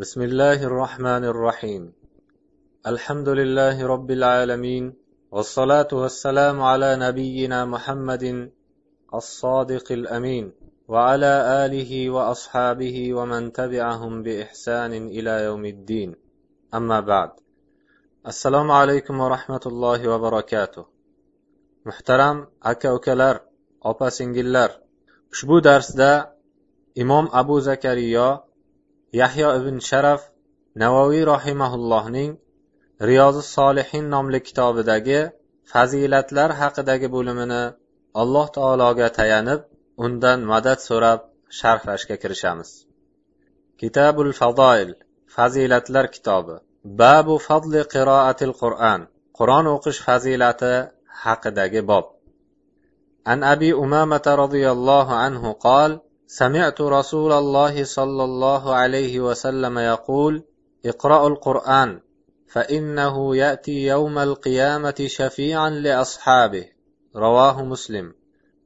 بسم الله الرحمن الرحيم. الحمد لله رب العالمين والصلاة والسلام على نبينا محمد الصادق الأمين وعلى آله وأصحابه ومن تبعهم بإحسان إلى يوم الدين. أما بعد السلام عليكم ورحمة الله وبركاته. muhtaram aka ukalar opa singillar ushbu darsda imom abu yahyo ibn sharaf navoiy rohimaullohning riyozi solihin nomli kitobidagi fazilatlar haqidagi bo'limini alloh taologa tayanib undan madad so'rab sharhlashga kirishamiz. Kitabul fadoil fazilatlar kitobi. Babu fadli qiroatil qur'an qur'on o'qish fazilati haqidagi bob. An abi umamata roziyallohu anhu qol سمعت رسول الله صلى الله عليه وسلم يقول اقرأوا القرآن فإنه يأتي يوم القيامة شفيعا لأصحابه رواه مسلم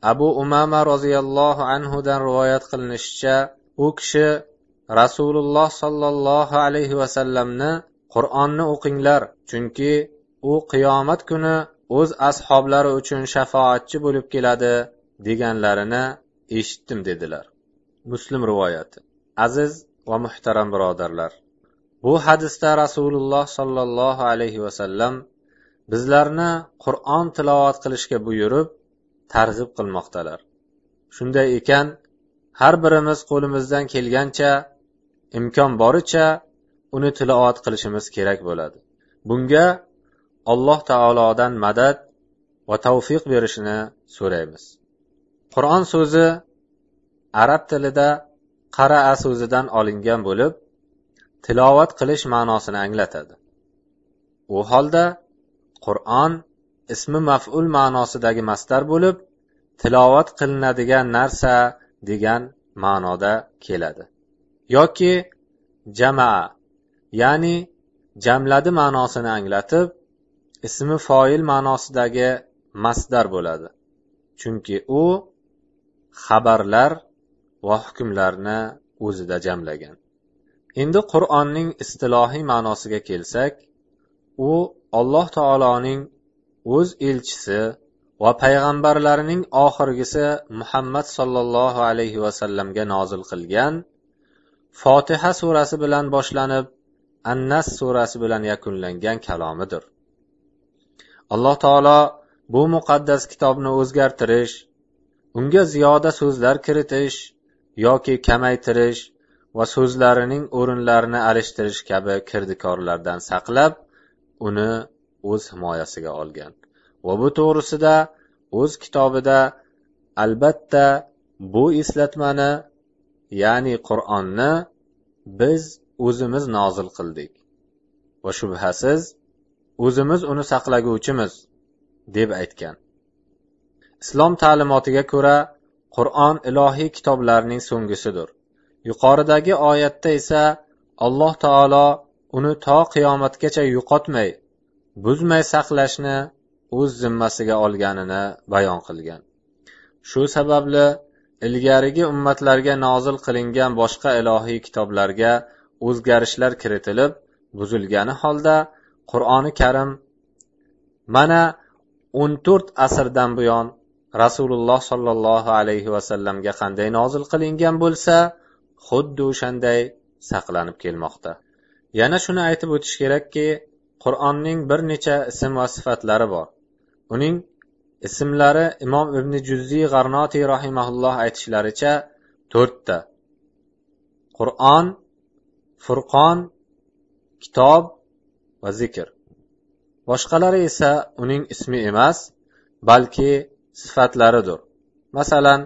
أبو أمامة رضي الله عنه دن رواية قلنششا وكشي رسول الله صلى الله عليه وسلم قرآن o'qinglar chunki u qiyomat kuni o'z ashoblari uchun shafoatchi bo'lib keladi deganlarini eshitdim dedilar Muslim rivoyati. Aziz va muhtaram birodarlar bu hadisda rasululloh sollallohu alayhi vasallam bizlarni qur'on tilovat qilishga buyurib targ'ib qilmoqdalar. Shunday ekan har birimiz qo'limizdan kelgancha imkon boricha uni tilovat qilishimiz kerak bo'ladi. Bunga alloh taolodan madad va tavfiq berishini so'raymiz. Qur'on so'zi arab tilida qaraa so'zidan olingan bo'lib tilovat qilish ma'nosini anglatadi. U holda qur'on ismi maf'ul ma'nosidagi mastar bo'lib tilovat qilinadigan narsa degan ma'noda keladi. Yoki jamaa ya'ni jamladi ma'nosini anglatib ismi foil ma'nosidagi masdar bo'ladi. Chunki u xabarlar va hukmlarni o'zida jamlagan. Endi qur'onning istilohiy ma'nosiga kelsak u alloh taoloning o'z elchisi va payg'ambarlarining oxirgisi muhammad sollallohu alayhi vasallamga nozil qilgan fotiha surasi bilan boshlanib annas surasi bilan yakunlangan kalomidir. Alloh taolo bu muqaddas kitobni o'zgartirish unga ziyoda so'zlar kiritish yoki kamaytirish va so'zlarining o'rinlarini alishtirish kabi kirdikorlardan saqlab uni o'z himoyasiga olgan. Va bu to'g'risida o'z kitobida albatta bu eslatmani ya'ni qur'onni biz o'zimiz nozil qildik. Va shubhasiz o'zimiz uni saqlaguvchimiz deb aytgan. Islom ta'limotiga ko'ra qur'on ilohiy kitoblarning so'nggisidir yuqoridagi oyatda esa alloh taolo uni to qiyomatgacha yo'qotmay buzmay saqlashni o'z zimmasiga olganini bayon qilgan. Shu sababli ilgarigi ummatlarga nozil qilingan boshqa ilohiy kitoblarga o'zgarishlar kiritilib buzilgani holda qur'oni karim mana o'n to'rt asrdan buyon rasululloh sollallohu alayhi vasallamga qanday nozil qilingan bo'lsa xuddi o'shanday saqlanib kelmoqda. Yana shuni aytib o'tish kerakki qur'onning bir necha ism va sifatlari bor. Uning ismlari imom ibn juzziy g'arnotiy rahimaulloh aytishlaricha to'rtta. Qur'on furqon kitob va zikr. Boshqalari esa uning ismi emas balki sifatlaridir. Masalan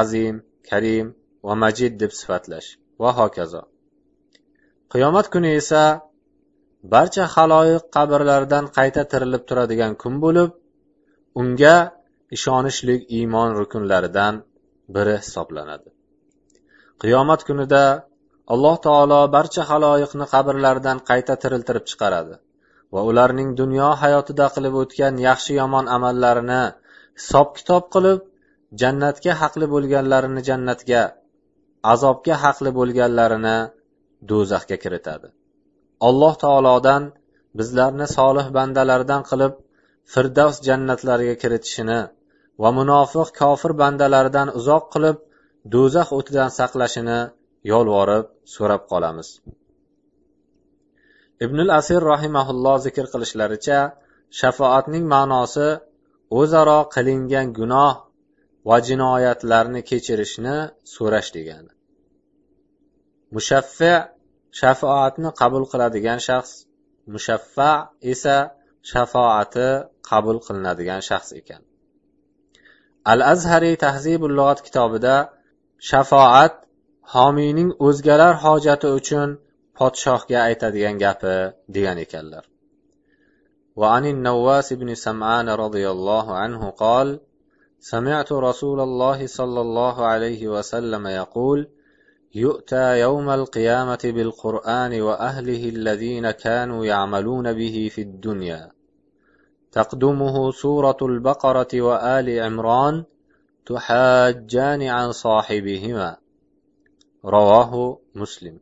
azim karim va majid deb sifatlash va hokazo. Qiyomat kuni esa barcha haloyiq qabrlaridan qayta tirilib turadigan kun bo'lib unga ishonishlik iymon rukunlaridan biri hisoblanadi. Qiyomat kunida alloh taolo barcha haloyiqni qabrlaridan qayta tiriltirib chiqaradi va ularning dunyo hayotida qilib o'tgan yaxshi yomon amallarini hisob kitob qilib jannatga haqli bo'lganlarini jannatga azobga haqli bo'lganlarini do'zaxga kiritadi. Alloh taolodan bizlarni solih bandalardan qilib firdavs jannatlariga kiritishini va munofiq kofir bandalaridan uzoq qilib do'zax o'tidan saqlashini yolvorib so'rab qolamiz. Ibnul asir rahimaulloh zikr qilishlaricha shafoatning ma'nosi o'zaro qilingan gunoh va jinoyatlarni kechirishni so'rash degani. Mushaffa shafoatni qabul qiladigan shaxs mushaffa esa shafoati qabul qilinadigan shaxs ekan. Al azhariy tahzibul lug'at kitobida shafoat homiyning o'zgalar hojati uchun podshohga aytadigan gapi degan ekanlar. وعن النواس بن سمعان رضي الله عنه قال سمعت رسول الله صلى الله عليه وسلم يقول يؤتى يوم القيامة بالقرآن وأهله الذين كانوا يعملون به في الدنيا. تقدمه سورة البقرة وآل عمران تحاجان عن صاحبهما. رواه مسلم.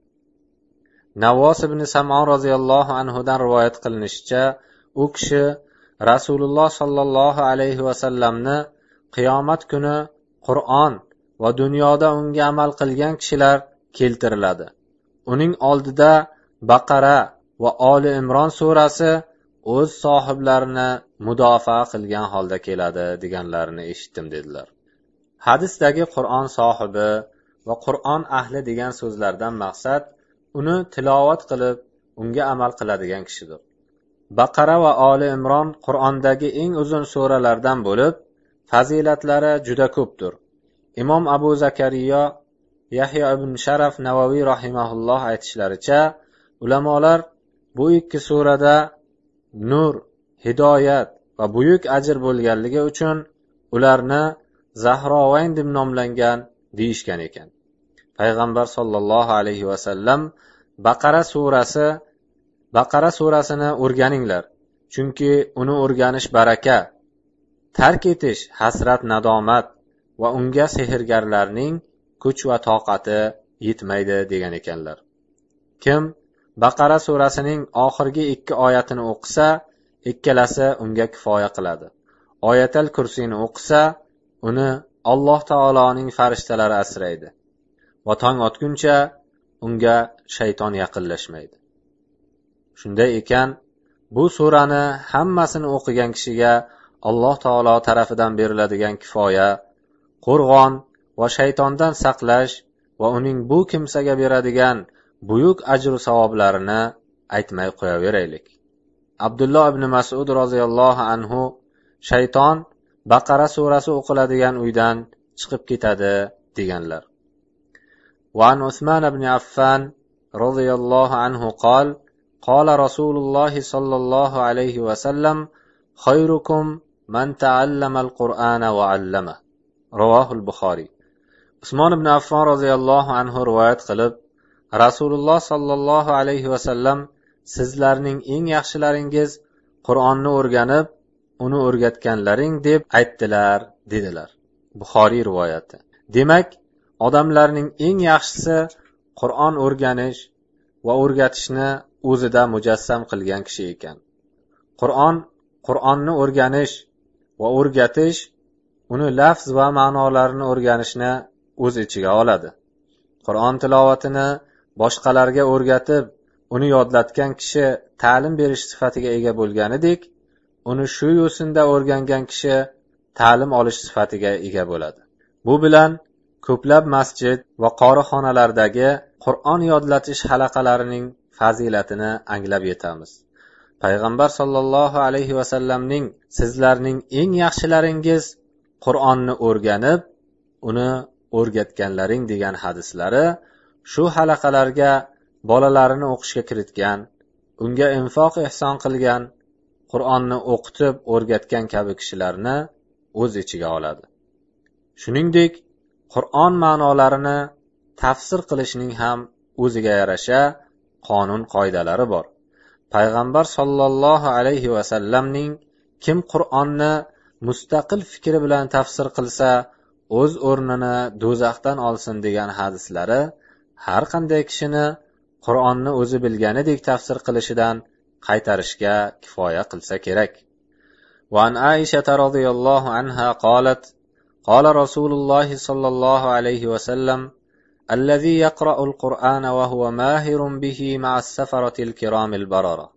navvos ibn samon roziyallohu anhudan rivoyat qilinishicha u kishi rasululloh sollallohu alayhi vasallamni qiyomat kuni qur'on va dunyoda unga amal qilgan kishilar keltiriladi. Uning oldida baqara va oli imron surasi o'z sohiblarini mudofaa qilgan holda keladi deganlarini eshitdim dedilar. Hadisdagi qur'on sohibi va qur'on ahli degan so'zlardan maqsad uni tilovat qilib unga amal qiladigan kishidir. Baqara va oli imron qur'ondagi eng uzun suralardan bo'lib fazilatlari juda ko'pdir. Imom abu zakariyo yahyo ibn sharaf navoiy rahimaulloh aytishlaricha ulamolar bu ikki surada nur hidoyat va buyuk ajr bo'lganligi uchun ularni zahrovayn deb nomlangan deyishgan ekan. Payg'ambar sollallohu alayhi vasallam baqara surasi baqara surasini o'rganinglar chunki uni o'rganish baraka. Tark etish hasrat nadomat va unga sehrgarlarning kuch va toqati yetmaydi degan ekanlar. Kim baqara surasining oxirgi ikki oyatini o'qisa ikkalasi unga kifoya qiladi. Oyatal kursini o'qisa uni alloh taoloning farishtalari asraydi va tong otguncha unga shayton yaqinlashmaydi. shunday ekan bu surani hammasini o'qigan kishiga alloh taolo tarafidan beriladigan kifoya qo'rg'on va shaytondan saqlash va uning bu kimsaga beradigan buyuk ajru savoblarini aytmay qo'yaveraylik abdulloh ibn masud roziyallohu anhu shayton baqara surasi o'qiladigan uydan chiqib ketadi deganlar وعن عثمان بن عفان رضي الله عنه قال قال رسول الله صلى الله عليه وسلم خيركم من تعلم القرآن وعلمه رواه البخاري usmon ibn affon roziyallohu anhu rivoyat qilib rasululloh sollallohu alayhi vasallam sizlarning eng yaxshilaringiz qur'onni o'rganib uni o'rgatganlaring deb aytdilar dedilar buxoriy rivoyati demak odamlarning eng yaxshisi qur'on o'rganish va o'rgatishni o'zida mujassam qilgan kishi ekan. Qur'on qur'onni o'rganish va o'rgatish uni lafz va ma'nolarini o'rganishni o'z ichiga oladi. Qur'on tilovatini boshqalarga o'rgatib uni yodlatgan kishi ta'lim berish sifatiga ega bo'lganidek uni shu yo'sinda o'rgangan kishi ta'lim olish sifatiga ega bo'ladi. Bu bilan ko'plab masjid va qorixonalardagi qur'on yodlatish halaqalarining fazilatini anglab yetamiz. Payg'ambar sollallohu alayhi vasallamning sizlarning eng yaxshilaringiz qur'onni o'rganib uni o'rgatganlaring degan hadislari shu halaqalarga bolalarini o'qishga kiritgan unga infoq ehson qilgan qur'onni o'qitib o'rgatgan kabi kishilarni o'z ichiga oladi. Shuningdek qur'on ma'nolarini tafsir qilishning ham o'ziga yarasha qonun qoidalari bor payg'ambar sollallohu alayhi vasallamning kim qur'onni mustaqil fikri bilan tafsir qilsa o'z o'rnini do'zaxdan olsin degan hadislari har qanday kishini qur'onni o'zi bilganidek tafsir qilishidan qaytarishga kifoya qilsa kerak وعن عائشة رضي الله عنها قالت قال رسول الله صلى الله عليه وسلم الذي يقرأ القرآن وهو ماهر به مع السفرة الكرام البررة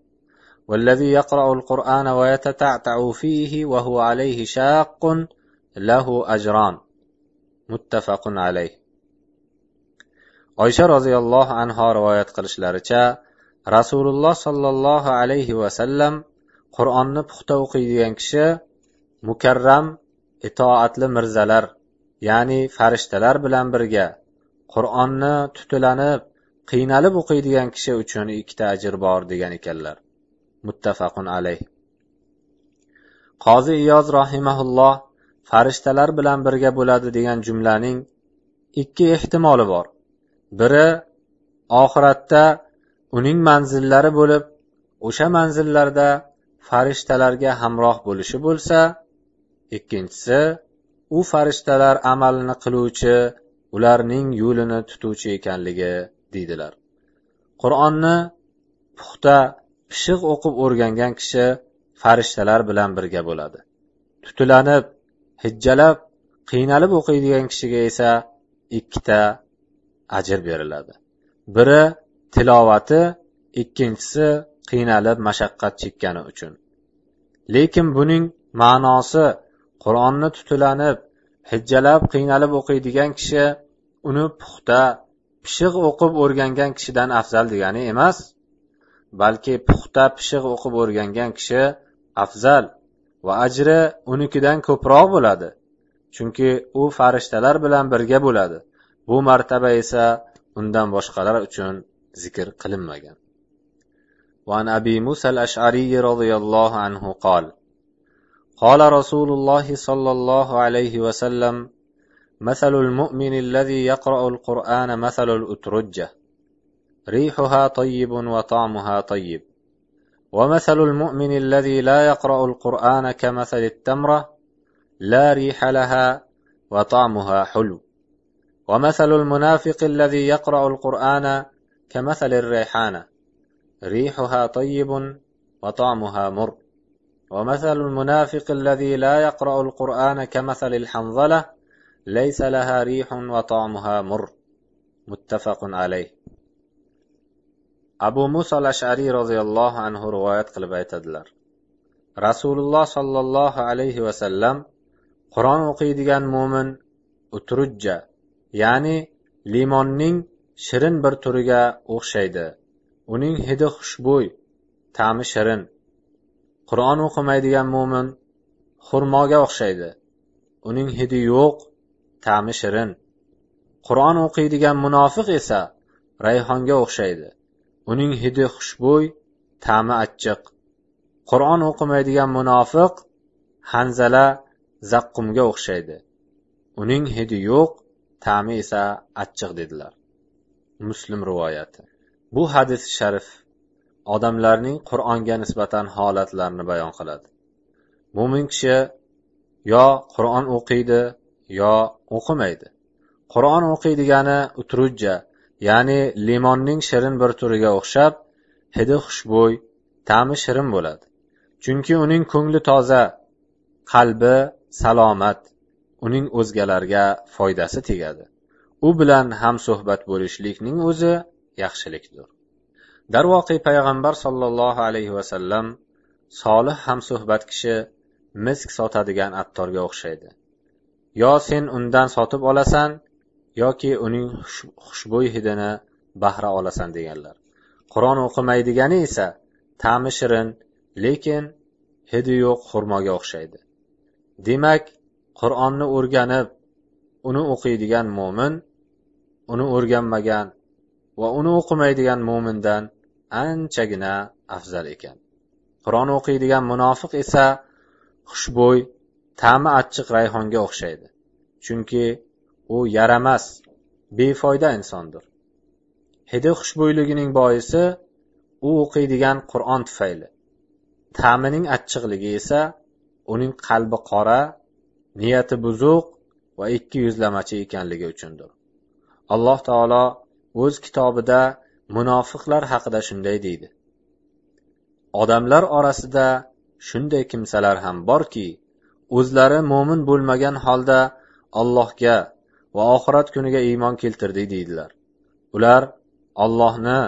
والذي يقرأ القرآن ويتتعتع فيه وهو عليه شاق له أجران متفق عليه oysha roziyallohu anho rivoyat qilishlaricha rasululloh sollallohu alayhi vasallam qur'onni puxta o'qiydigan kishi mukarram itoatli mirzalar ya'ni farishtalar bilan birga qur'onni tutilanib qiynalib o'qiydigan kishi uchun ikkita ajr bor degan ekanlar. Muttafaqun alayh. Qozi iyoz rohimaulloh farishtalar bilan birga bo'ladi degan jumlaning ikki ehtimoli bor. Biri oxiratda uning manzillari bo'lib o'sha manzillarda farishtalarga hamroh bo'lishi bo'lsa ikkinchisi u farishtalar amalini qiluvchi ularning yo'lini tutuvchi ekanligi deydilar. Qur'onni puxta pishiq o'qib o'rgangan kishi farishtalar bilan birga bo'ladi. Tutilanib hijjalab qiynalib o'qiydigan kishiga esa ikkita ajr beriladi. Biri tilovati ikkinchisi qiynalib mashaqqat chekkani uchun. Lekin buning ma'nosi qur'onni tutilanib hijjalab qiynalib o'qiydigan kishi uni puxta pishiq o'qib o'rgangan kishidan afzal degani emas balki puxta pishiq o'qib o'rgangan kishi afzal va ajri unikidan ko'proq bo'ladi chunki u farishtalar bilan birga bo'ladi bu martaba esa undan boshqalar uchun zikr qilinmagan وعن أبي موسى الأشعري رضي الله عنه قال قال رسول الله صلى الله عليه وسلم مثل المؤمن الذي يقرأ القرآن مثل الأترجة. ريحها طيب وطعمها طيب. ومثل المؤمن الذي لا يقرأ القرآن كمثل التمرة لا ريح لها وطعمها حلو. ومثل المنافق الذي يقرأ القرآن كمثل الريحانة. ريحها طيب وطعمها مر. ومثل المنافق الذي لا يقرأ القرآن كمثل الحنظلة ليس لها ريح وطعمها مر متفق عليه abu muso al ashariy roziyallohu anhu rivoyat qilib aytadilar rasululloh sollallohu alayhi vasallam qur'on o'qiydigan mo'min utrujja ya'ni limonning shirin bir turiga o'xshaydi uning hidi xushbo'y ta'mi shirin qur'on o'qimaydigan mo'min xurmoga o'xshaydi. Uning hidi yo'q ta'mi shirin. Qur'on o'qiydigan munofiq esa rayhonga o'xshaydi. Uning hidi xushbo'y ta'mi achchiq. Qur'on o'qimaydigan munofiq hanzala zaqqumga o'xshaydi. Uning hidi yo'q ta'mi esa achchiq dedilar. Muslim rivoyati. Bu hadis sharif odamlarning qur'onga nisbatan holatlarini bayon qiladi. Mo'min kishi yo qur'on o'qiydi yo o'qimaydi. Qur'on o'qiydigani utrujja ya'ni limonning shirin bir turiga o'xshab hidi xushbo'y ta'mi shirin bo'ladi. Chunki uning ko'ngli toza qalbi salomat uning o'zgalarga foydasi tegadi. U bilan hamsuhbat bo'lishlikning o'zi yaxshilikdir. Darvoqe payg'ambar sollallohu alayhi vasallam solih hamsuhbat kishi misk sotadigan attorga o'xshaydi. Yo sen undan sotib olasan yoki uning xushbo'y hidini bahra olasan deganlar. Qur'on o'qimaydigani esa ta'mi shirin lekin hidi yo'q xurmoga o'xshaydi. Demak qur'onni o'rganib uni o'qiydigan mo'min uni o'rganmagan va uni o'qimaydigan mo'mindan anchagina afzal ekan. Qur'on o'qiydigan munofiq esa xushbo'y ta'mi achchiq rayhonga o'xshaydi. Chunki u yaramas befoyda insondir. Hidi xushbo'yligining boisi u o'qiydigan qur'on tufayli. Ta'mining achchiqligi esa uning qalbi qora niyati buzuq va ikki yuzlamachi ekanligi uchundir. Alloh taolo o'z kitobida munofiqlar haqida shunday deydi. Odamlar orasida shunday kimsalar ham borki o'zlari mo'min bo'lmagan holda allohga va oxirat kuniga iymon keltirdik deydilar. Ular ollohni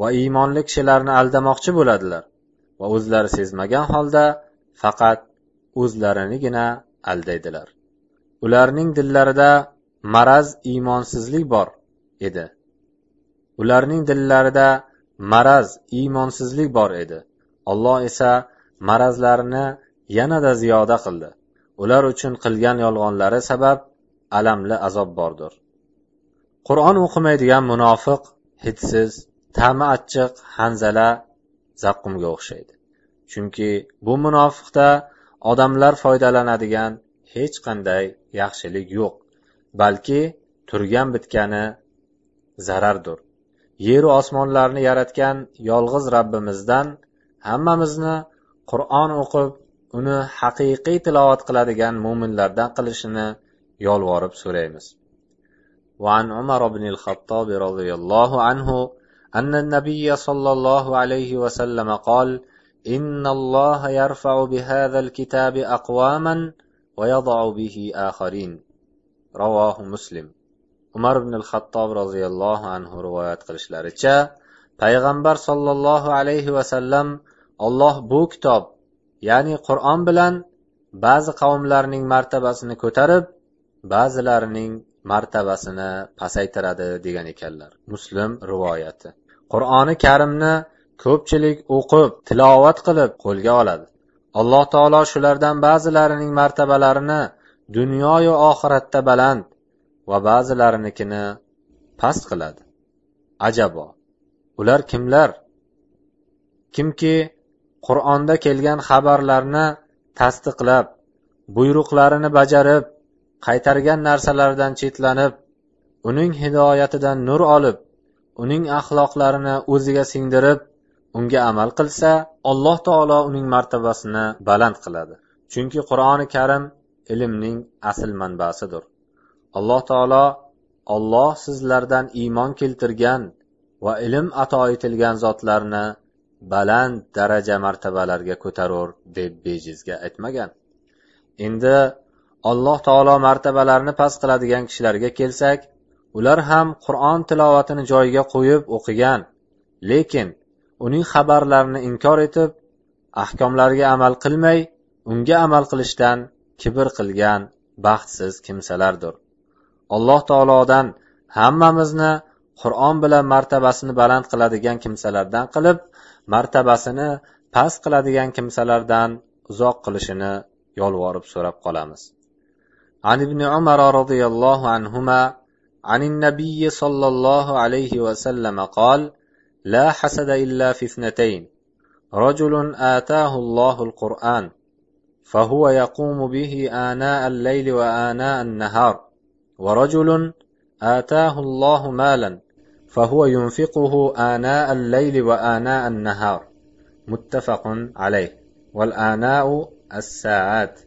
va iymonli kishilarni aldamoqchi bo'ladilar va o'zlari sezmagan holda faqat o'zlarinigina aldaydilar. Ularning dillarida maraz iymonsizlik bor edi. Ularning dillarida maraz iymonsizlik bor edi. Alloh esa marazlarini yanada ziyoda qildi. Ular uchun qilgan yolg'onlari sabab alamli azob bordir. Qur'on o'qimaydigan munofiq hidsiz ta'mi achchiq hanzala zaqqumga o'xshaydi. Chunki bu munofiqda odamlar foydalanadigan hech qanday yaxshilik yo'q balki turgan bitgani zarardir. yeru osmonlarni yaratgan yolg'iz rabbimizdan hammamizni qur'on o'qib uni haqiqiy tilovat qiladigan mo'minlardan qilishini yolvorib so'raymiz وعن عمر بن الخطاب رضي الله عنه أن النبي صلى الله عليه وسلم قال إن الله يرفع بهذا الكتاب أقواما ويضع به آخرين رواه مسلم umar ibn xattob roziyallohu anhu rivoyat qilishlaricha payg'ambar sollallohu alayhi vasallam olloh bu kitob ya'ni qur'on bilan ba'zi qavmlarning martabasini ko'tarib ba'zilarining martabasini pasaytiradi degan ekanlar. Muslim rivoyati. Qur'oni karimni ko'pchilik o'qib tilovat qilib qo'lga oladi. Alloh taolo shulardan ba'zilarining martabalarini dunyoyu oxiratda baland va ba'zilarinikini past qiladi. Ajabo ular kimlar? Kimki qur'onda kelgan xabarlarni tasdiqlab buyruqlarini bajarib qaytargan narsalardan chetlanib uning hidoyatidan nur olib uning axloqlarini o'ziga singdirib unga amal qilsa alloh taolo uning martabasini baland qiladi. Chunki qur'oni karim ilmning asl manbasidir. Alloh taolo olloh sizlardan iymon keltirgan va ilm ato etilgan zotlarni baland daraja martabalarga ko'tarur deb bejizga aytmagan. Endi alloh taolo martabalarni past qiladigan kishilarga kelsak ular ham qur'on tilovatini joyiga qo'yib o'qigan lekin uning xabarlarini inkor etib ahkomlariga amal qilmay unga amal qilishdan kibr qilgan baxtsiz kimsalardir. alloh taolodan hammamizni qur'on bilan martabasini baland qiladigan kimsalardan qilib martabasini past qiladigan kimsalardan uzoq qilishini yolvorib so'rab qolamiz عن ابن عمر رضي الله عنهما عن النبي صلى الله عليه وسلم قال لا حسد إلا في اثنتين رجل آتاه الله القرآن فهو يقوم به آناء الليل وآناء النهار ورجل آتاه الله مالا فهو ينفقه آناء الليل وآناء النهار متفق عليه والآناء الساعات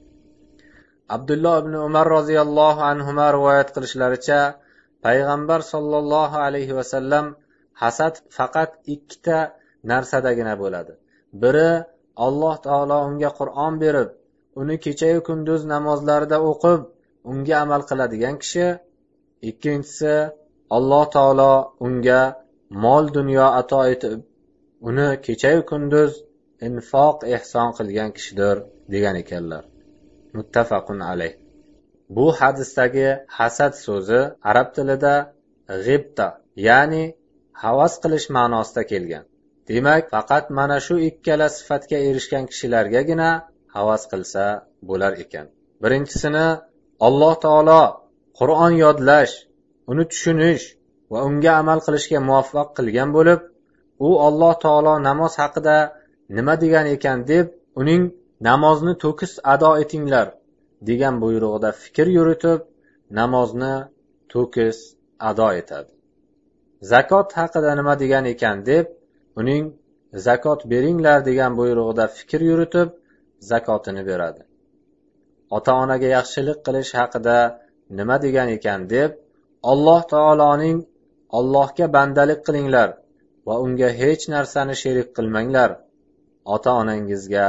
abdulloh ibn umar roziyallohu anhu rivoyat qilishlaricha payg'ambar sollallohu alayhi vasallam hasad faqat ikkita narsadagina bo'ladi biri alloh taolo unga qur'on berib uni kechayu kunduz namozlarida o'qib unga amal qiladigan kishi ikkinchisi alloh taolo unga mol dunyo ato etib uni kechayu kunduz infoq ehson qilgan kishidir degan ekanlar. Muttafaqun alayh. Bu hadisdagi hasad so'zi arab tilida g'ibta ya'ni havas qilish ma'nosida kelgan. Demak faqat mana shu ikkala sifatga erishgan kishilargagina havas qilsa bo'lar ekan. Birinchisini alloh taolo qur'on yodlash uni tushunish va unga amal qilishga muvaffaq qilgan bo'lib u alloh taolo namoz haqida nima degan ekan deb uning namozni to'kis ado etinglar degan buyrug'ida fikr yuritib namozni to'kis ado etadi. Zakot haqida nima degan ekan deb uning zakot beringlar degan buyrug'ida fikr yuritib zakotini beradi. Ota onaga yaxshilik qilish haqida nima degan ekan deb alloh taoloning allohga bandalik qilinglar va unga hech narsani sherik qilmanglar. Ota onangizga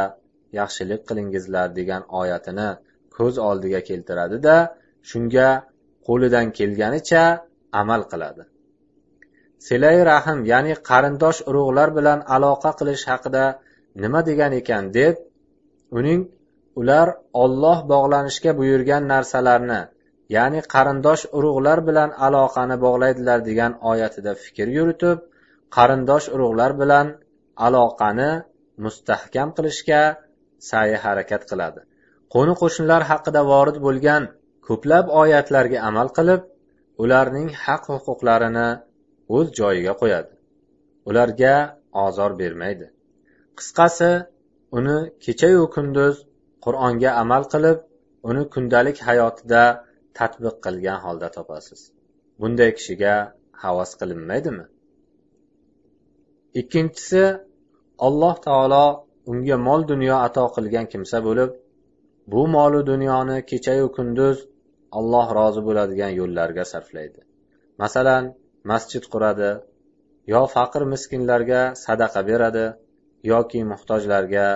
yaxshilik qilingizlar degan oyatini ko'z oldiga keltiradi da shunga qo'lidan kelganicha amal qiladi. Silay rahm ya'ni qarindosh urug'lar bilan aloqa qilish haqida nima degan ekan deb uning ular olloh bog'lanishga buyurgan narsalarni ya'ni qarindosh urug'lar bilan aloqani bog'laydilar degan oyatida fikr yuritib qarindosh urug'lar bilan aloqani mustahkam qilishga sa'yi harakat qiladi. Qo'ni qo'shnilar haqida vorid bo'lgan ko'plab oyatlarga amal qilib ularning haq huquqlarini o'z joyiga qo'yadi. Ularga ozor bermaydi. Qisqasi uni kechayu kunduz qur'onga amal qilib uni kundalik hayotida tatbiq qilgan holda topasiz. Bunday kishiga havas qilinmaydimi? Ikkinchisi alloh taolo unga mol dunyo ato qilgan kimsa bo'lib bu molu dunyoni kechayu kunduz alloh rozi bo'ladigan yo'llarga sarflaydi. Masalan masjid quradi yo faqir miskinlarga sadaqa beradi yoki muhtojlarga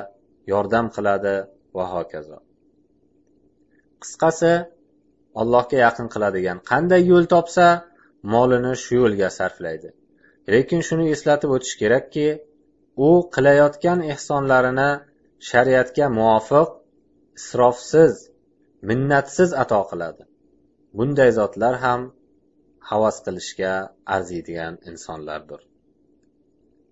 yordam qiladi va hokazo qisqasi allohga yaqin qiladigan qanday yo'l topsa molini shu yo'lga sarflaydi lekin shuni eslatib o'tish kerakki u qilayotgan ehsonlarini shariatga muvofiq isrofsiz minnatsiz ato qiladi bunday zotlar ham havas qilishga arziydigan insonlardir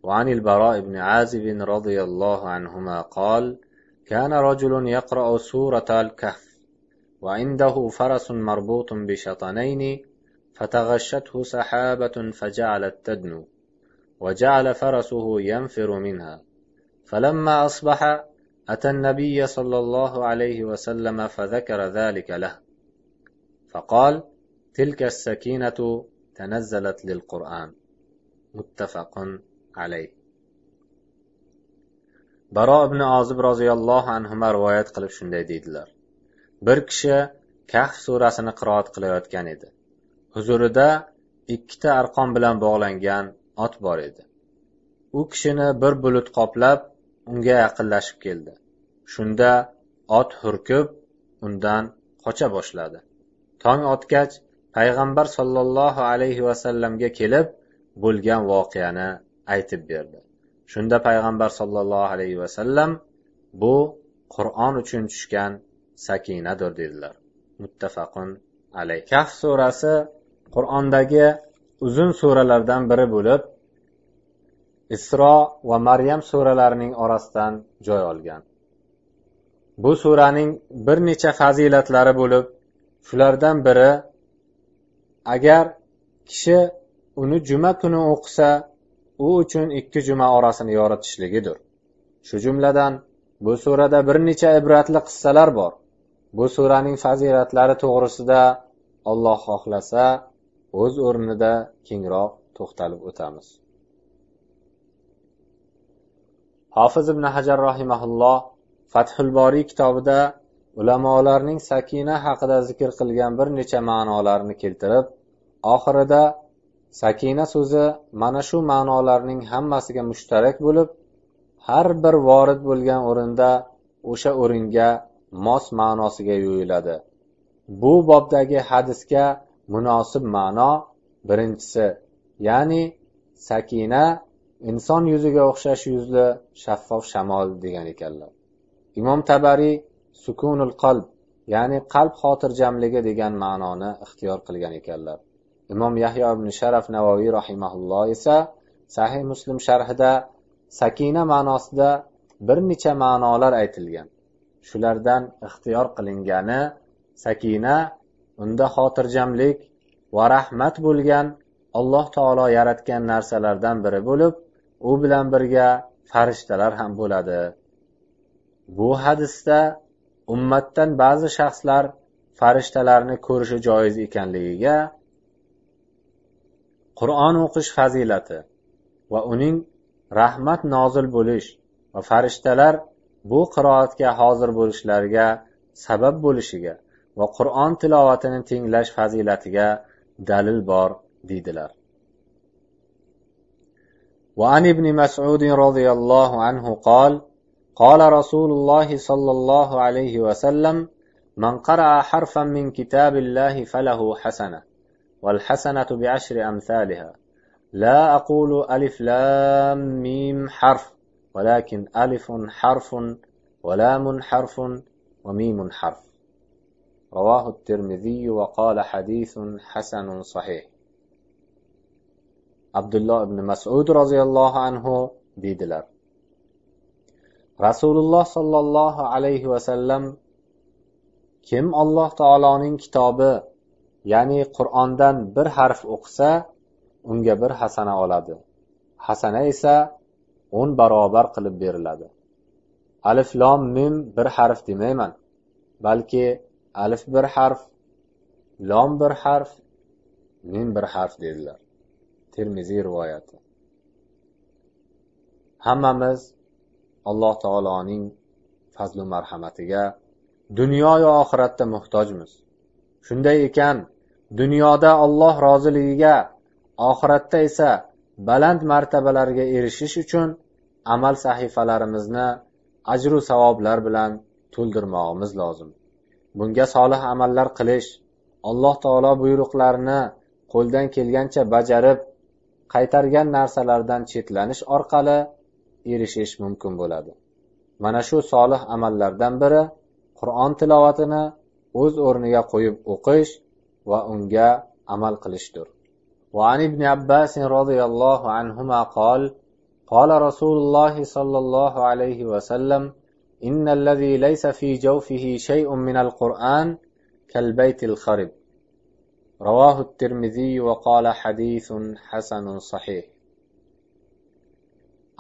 وعن البراء بن عازب رضي الله عنهما قال كان رجل يقرأ سورة الكهف وعنده فرس مربوط بشطنين فتغشته سحابة فجعلت تدنو وجعل فرسه ينفر منها. فلما أصبح أتى النبي صلى الله عليه وسلم فذكر ذلك له. فقال تلك السكينة تنزلت للقرآن. متفق عليه. Baro ibn ozib roziyallohu anhu rivoyat qilib shunday deydilar. Bir kishi kahf surasini qiroat qilayotgan edi. Huzurida ikkita arqon bilan bog'langan ot bor edi. U kishini bir bulut qoplab unga yaqinlashib keldi. Shunda ot hurkib undan qocha boshladi. Tong otgach payg'ambar sollallohu alayhi vasallamga kelib bo'lgan voqeani aytib berdi. Shunda payg'ambar sollallohu alayhi vasallam bu qur'on uchun tushgan sakinadir dedilar. Muttafaqun alay kahf surasi qur'ondagi uzun suralardan biri bo'lib isro va maryam suralarining orasidan joy olgan. Bu suraning bir necha fazilatlari bo'lib shulardan biri agar kishi uni juma kuni o'qisa u uchun ikki juma orasini yoritishligidir. Shu jumladan bu surada bir necha ibratli qissalar bor. Bu suraning fazilatlari to'g'risida olloh xohlasa o'z o'rnida kengroq to'xtalib o'tamiz. Hofiz ibn hajar rahimaulloh fathul boriy kitobida ulamolarning sakina haqida zikr qilgan bir necha ma'nolarni keltirib oxirida sakina so'zi mana shu ma'nolarning hammasiga mushtarak bo'lib har bir vorid bo'lgan o'rinda o'sha o'ringa mos ma'nosiga yo'yiladi. Bu bobdagi hadisga munosib ma'no birinchisi ya'ni sakina inson yuziga o'xshash yuzli shaffof shamol degan ekanlar. Imom tabariy sukunul qalb ya'ni qalb xotirjamligi degan ma'noni ixtiyor qilgan ekanlar. Imom yahyo ibn sharaf navoiy rahimaulloh esa sahih muslim sharhida sakina ma'nosida bir necha ma'nolar aytilgan. Shulardan ixtiyor qilingani sakina unda xotirjamlik va rahmat bo'lgan alloh taolo yaratgan narsalardan biri bo'lib u bilan birga farishtalar ham bo'ladi. Bu hadisda ummatdan ba'zi shaxslar farishtalarni ko'rishi joiz ekanligiga qur'on o'qish fazilati va uning rahmat nozil bo'lish va farishtalar bu qiroatga hozir bo'lishlariga sabab bo'lishiga va qur'on tilovatini tinglash fazilatiga dalil bor deydilar وعن ابن مسعود رضي الله عنه قال قال رسول الله صلى الله عليه وسلم من قرأ حرفا من كتاب الله فله حسنة والحسنة بعشر أمثالها. لا أقول ألف لام ميم حرف ولكن ألف حرف ولام حرف وميم حرف. رواه الترمذي وقال حديث حسن صحيح. عبد الله بن مسعود رضي الله عنه ديدلر. رسول الله صلى الله عليه وسلم كم الله تعالى taoloning kitobi ya'ni qur'ondan bir harf o'qisa unga bir hasana oladi. Hasana esa o'n barobar qilib beriladi. Alif lom mim bir harf demayman balki alif bir harf lom bir harf mim bir harf dedilar. Termiziy rivoyati. Hammamiz alloh taoloning fazlu marhamatiga dunyoyu oxiratda muhtojmiz. Shunday ekan dunyoda Alloh roziligiga oxiratda esa baland martabalarga erishish uchun amal sahifalarimizni ajru savoblar bilan to'ldirmog'imiz lozim. Bunga solih amallar qilish alloh taolo buyruqlarini qo'ldan kelgancha bajarib qaytargan narsalardan chetlanish orqali erishish mumkin bo'ladi. Mana shu solih amallardan biri qur'on tilovatini o'z o'rniga qo'yib o'qish unga amal qilishdir. وعن ابن عباس رضي الله عنهما قال قال رسول الله صلى الله عليه وسلم إن الذي ليس في جوفه شيء من القرآن كالبيت الخرب رواه الترمذي وقال حديث حسن صحيح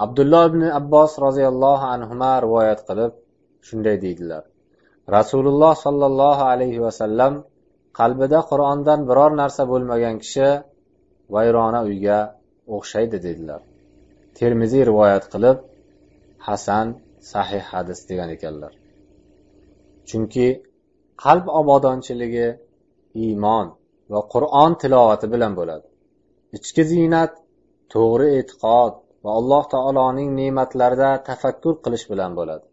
abdulloh ibn abbos roziyallohu anhu rivoyat qilib shunday deydilar. Rasululloh sollallohu alayhi vasallam qalbida qur'ondan biror narsa bo'lmagan kishi vayrona uyga o'xshaydi dedilar. Termiziy rivoyat qilib hasan sahih hadis degan ekanlar. Chunki qalb obodonchiligi iymon va qur'on tilovati bilan bo'ladi. Ichki ziynat to'g'ri e'tiqod va alloh taoloning ne'matlarida tafakkur qilish bilan bo'ladi.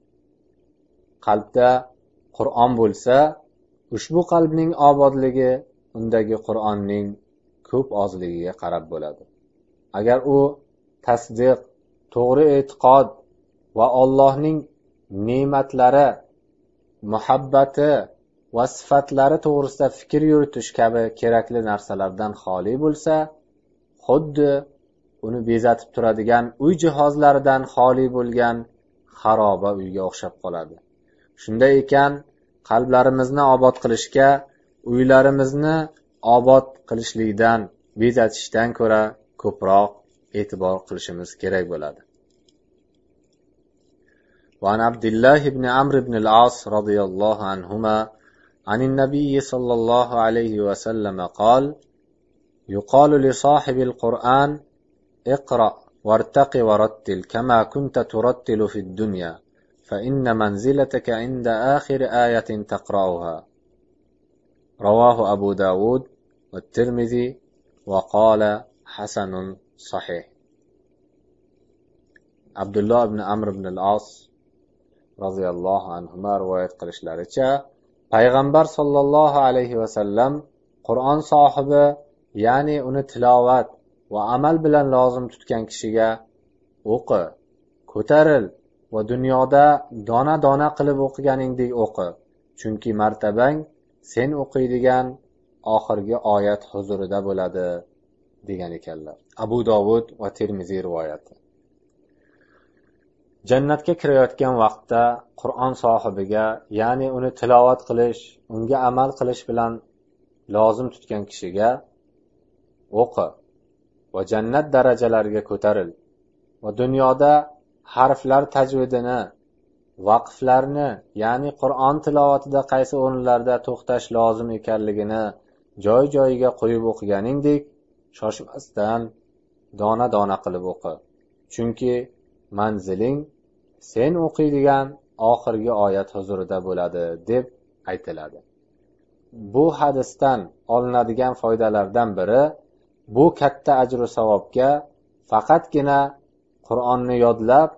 Qalbda qur'on bo'lsa ushbu qalbning obodligi undagi qur'onning ko'p ozligiga qarab bo'ladi. Agar u tasdiq to'g'ri e'tiqod va ollohning ne'matlari muhabbati va sifatlari to'g'risida fikr yuritish kabi kerakli narsalardan xoli bo'lsa xuddi uni bezatib turadigan uy jihozlaridan xoli bo'lgan xaroba uyga o'xshab qoladi. Shunday ekan qalblarimizni obod qilishga uylarimizni obod qilishlikdan bezatishdan ko'ra ko'proq e'tibor qilishimiz kerak bo'ladi وعن عبد الله بن عمرو بن العاص رضي الله عنهما عن النبي صلى الله عليه وسلم قال يقال لصاحب القرآن اقرأ وارتق ورتل كما كنت ترتل في الدنيا فإن منزلتك عند آخر آية تقرأها رواه أبو داود والترمذي وقال حسن صحيح عبد الله بن عمرو بن العاص رضي الله عنهما رواية qilishlaricha payg'ambar sollallohu alayhi vasallam qur'on sohibi ya'ni uni tilovat va amal bilan lozim tutgan kishiga o'qi ko'taril va dunyoda dona dona qilib o'qiganingdek o'qi chunki martabang sen o'qiydigan oxirgi oyat huzurida bo'ladi degan ekanlar. Abu dovud va termiziy rivoyati. Jannatga kirayotgan vaqtda qur'on sohibiga ya'ni uni tilovat qilish unga amal qilish bilan lozim tutgan kishiga o'qi va jannat darajalariga ko'taril va dunyoda harflar tajvidini vaqflarni ya'ni qur'on tilovatida qaysi o'rinlarda to'xtash lozim ekanligini joy joyiga qo'yib o'qiganingdek shoshmasdan dona dona qilib o'qi. Chunki manziling sen o'qiydigan oxirgi oyat huzurida bo'ladi deb aytiladi. Bu hadisdan olinadigan foydalardan biri bu katta ajru savobga faqatgina qur'onni yodlab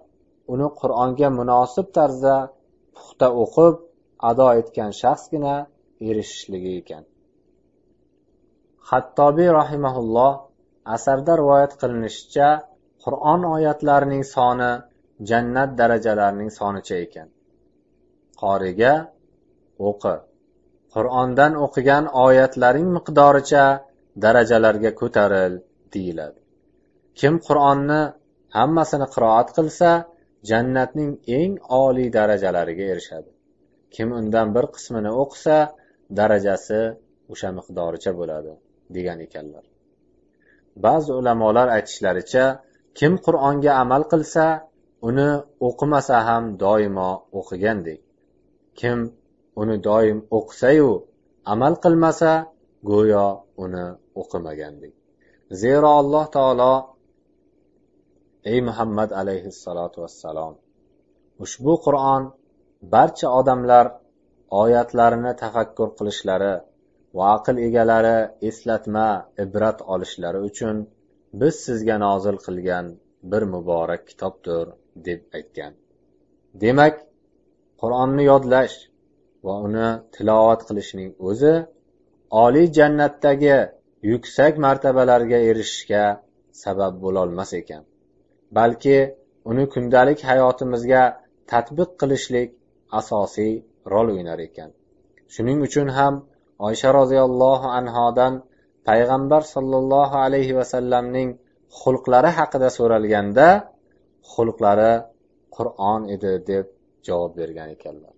uni qur'onga munosib tarzda puxta o'qib ado etgan shaxsgina erishishligi ekan. Hattobiy rahimaulloh asarda rivoyat qilinishicha qur'on oyatlarining soni jannat darajalarining sonicha ekan. Qoriga o'qi. Qur'ondan o'qigan oyatlaring miqdoricha darajalarga ko'taril deyiladi. Kim qur'onni hammasini qiroat qilsa jannatning eng oliy darajalariga erishadi. Kim undan bir qismini o'qisa darajasi o'sha miqdoricha bo'ladi degan ekanlar. Ba'zi ulamolar aytishlaricha kim qur'onga amal qilsa uni o'qimasa ham doimo o'qigandek. Kim uni doim o'qisayu amal qilmasa go'yo uni o'qimagandek. Zero alloh taolo ey muhammad alayhissalotu vassalom ushbu qur'on barcha odamlar oyatlarini tafakkur qilishlari va aql egalari eslatma ibrat olishlari uchun biz sizga nozil qilgan bir muborak kitobdir deb aytgan. Demak qur'onni yodlash va uni tilovat qilishning o'zi oliy jannatdagi yuksak martabalarga erishishga sabab bo'lolmas ekan. Balki uni kundalik hayotimizga tatbiq qilishlik asosiy rol o'ynar ekan. Shuning uchun ham oysha roziyallohu anhodan payg'ambar sollallohu alayhi vasallamning xulqlari haqida so'ralganda xulqlari qur'on edi deb javob bergan ekanlar.